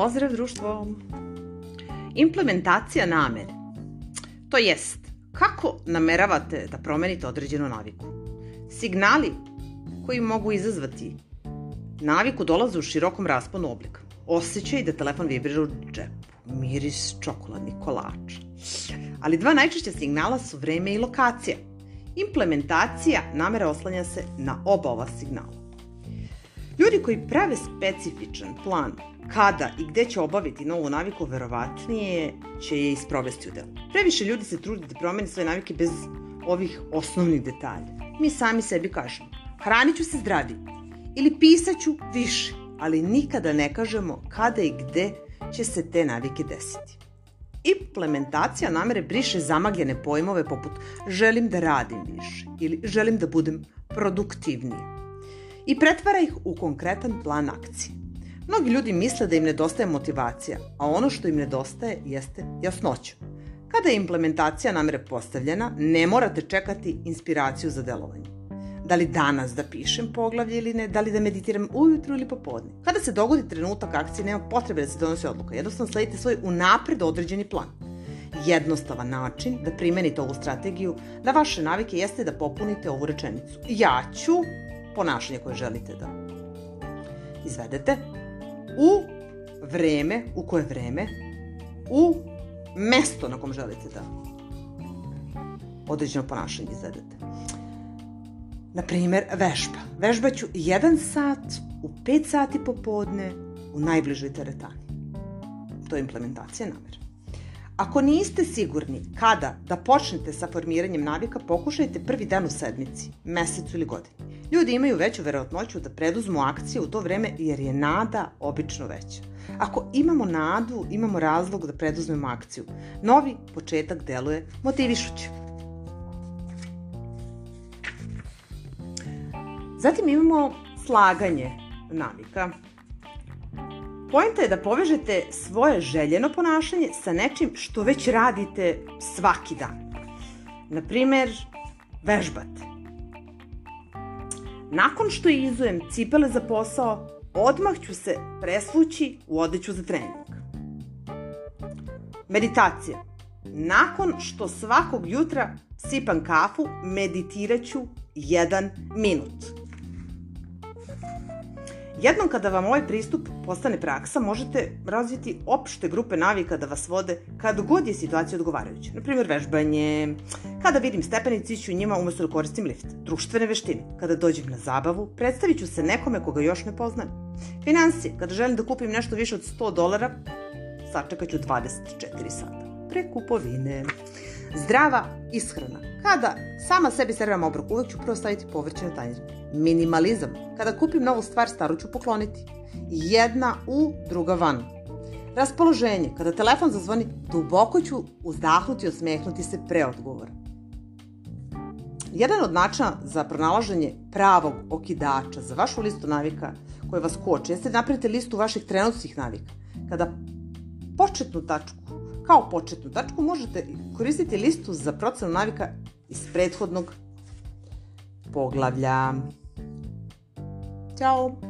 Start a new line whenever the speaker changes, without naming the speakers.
Pozdrav društvo! Implementacija namere. To jest, kako nameravate da promenite određenu naviku? Signali koji mogu izazvati naviku dolaze u širokom rasponu oblika. Osjećaj da telefon vibrira u džepu, miris čokoladnih kolača. Ali dva najčešća signala su vreme i lokacija. Implementacija namere oslanja se na oba ova signala. Ljudi koji prave specifičan plan kada i gde će obaviti novu naviku, verovatnije će je isprovesti u delu. Previše ljudi se trudi da promeni svoje navike bez ovih osnovnih detalja. Mi sami sebi kažemo, hranit ću se zdravije ili pisaću više, ali nikada ne kažemo kada i gde će se te navike desiti. Implementacija namere briše zamagljene pojmove poput želim da radim više ili želim da budem produktivnije i pretvara ih u konkretan plan akcije. Mnogi ljudi misle da im nedostaje motivacija, a ono što im nedostaje jeste jasnoća. Kada je implementacija namere postavljena, ne morate čekati inspiraciju za delovanje. Da li danas da pišem poglavlje ili ne, da li da meditiram ujutru ili popodne. Kada se dogodi trenutak akcije, nema potrebe da se donosi odluka. Jednostavno sledite svoj unapred određeni plan. Jednostavan način da primenite ovu strategiju, da vaše navike jeste da popunite ovu rečenicu. Ja ću ponašanje koje želite da izvedete u vreme, u koje vreme, u mesto na kom želite da određeno ponašanje izvedete. Na primer, vežba. Vežbaću jedan sat u 5 sati popodne u najbližoj teretani. To je implementacija namera. Ako niste sigurni kada da počnete sa formiranjem navika, pokušajte prvi dan u sedmici, mesecu ili godini. Ljudi imaju veću verovatnoću da preduzmu akcije u to vreme jer je nada obično veća. Ako imamo nadu, imamo razlog da preduzmemo akciju. Novi početak deluje motivišuće. Zatim imamo slaganje navika. Poenta je da povežete svoje željeno ponašanje sa nečim što već radite svaki dan. Naprimer, vežbate. Nakon što izujem cipele za posao, odmah ću se presvući u odeću za trening. Meditacija. Nakon što svakog jutra sipam kafu, meditiraću jedan minut. Jednom kada vam ovaj pristup postane praksa, možete razviti opšte grupe navika da vas vode kad god je situacija odgovarajuća. Naprimjer, vežbanje, kada vidim stepenici, ću njima umesto da koristim lift. Društvene veštine, kada dođem na zabavu, predstavit ću se nekome koga još ne poznajem. Financije, kada želim da kupim nešto više od 100 dolara, sačekat ću 24 sata. Pre kupovine. Zdrava ishrana. Kada sama sebi serviram obrok, uvek ću prvo staviti povrće na tanjir. Minimalizam. Kada kupim novu stvar, staru ću pokloniti. Jedna u, druga van. Raspoloženje. Kada telefon zazvoni, duboko ću uzdahnuti i osmehnuti se pre odgovora. Jedan od načina za pronalaženje pravog okidača za vašu listu navika koje vas koče jeste da napravite listu vaših trenutnih navika. Kada početnu tačku Kao početnu tačku možete koristiti listu za procenu navika iz prethodnog poglavlja. Ciao!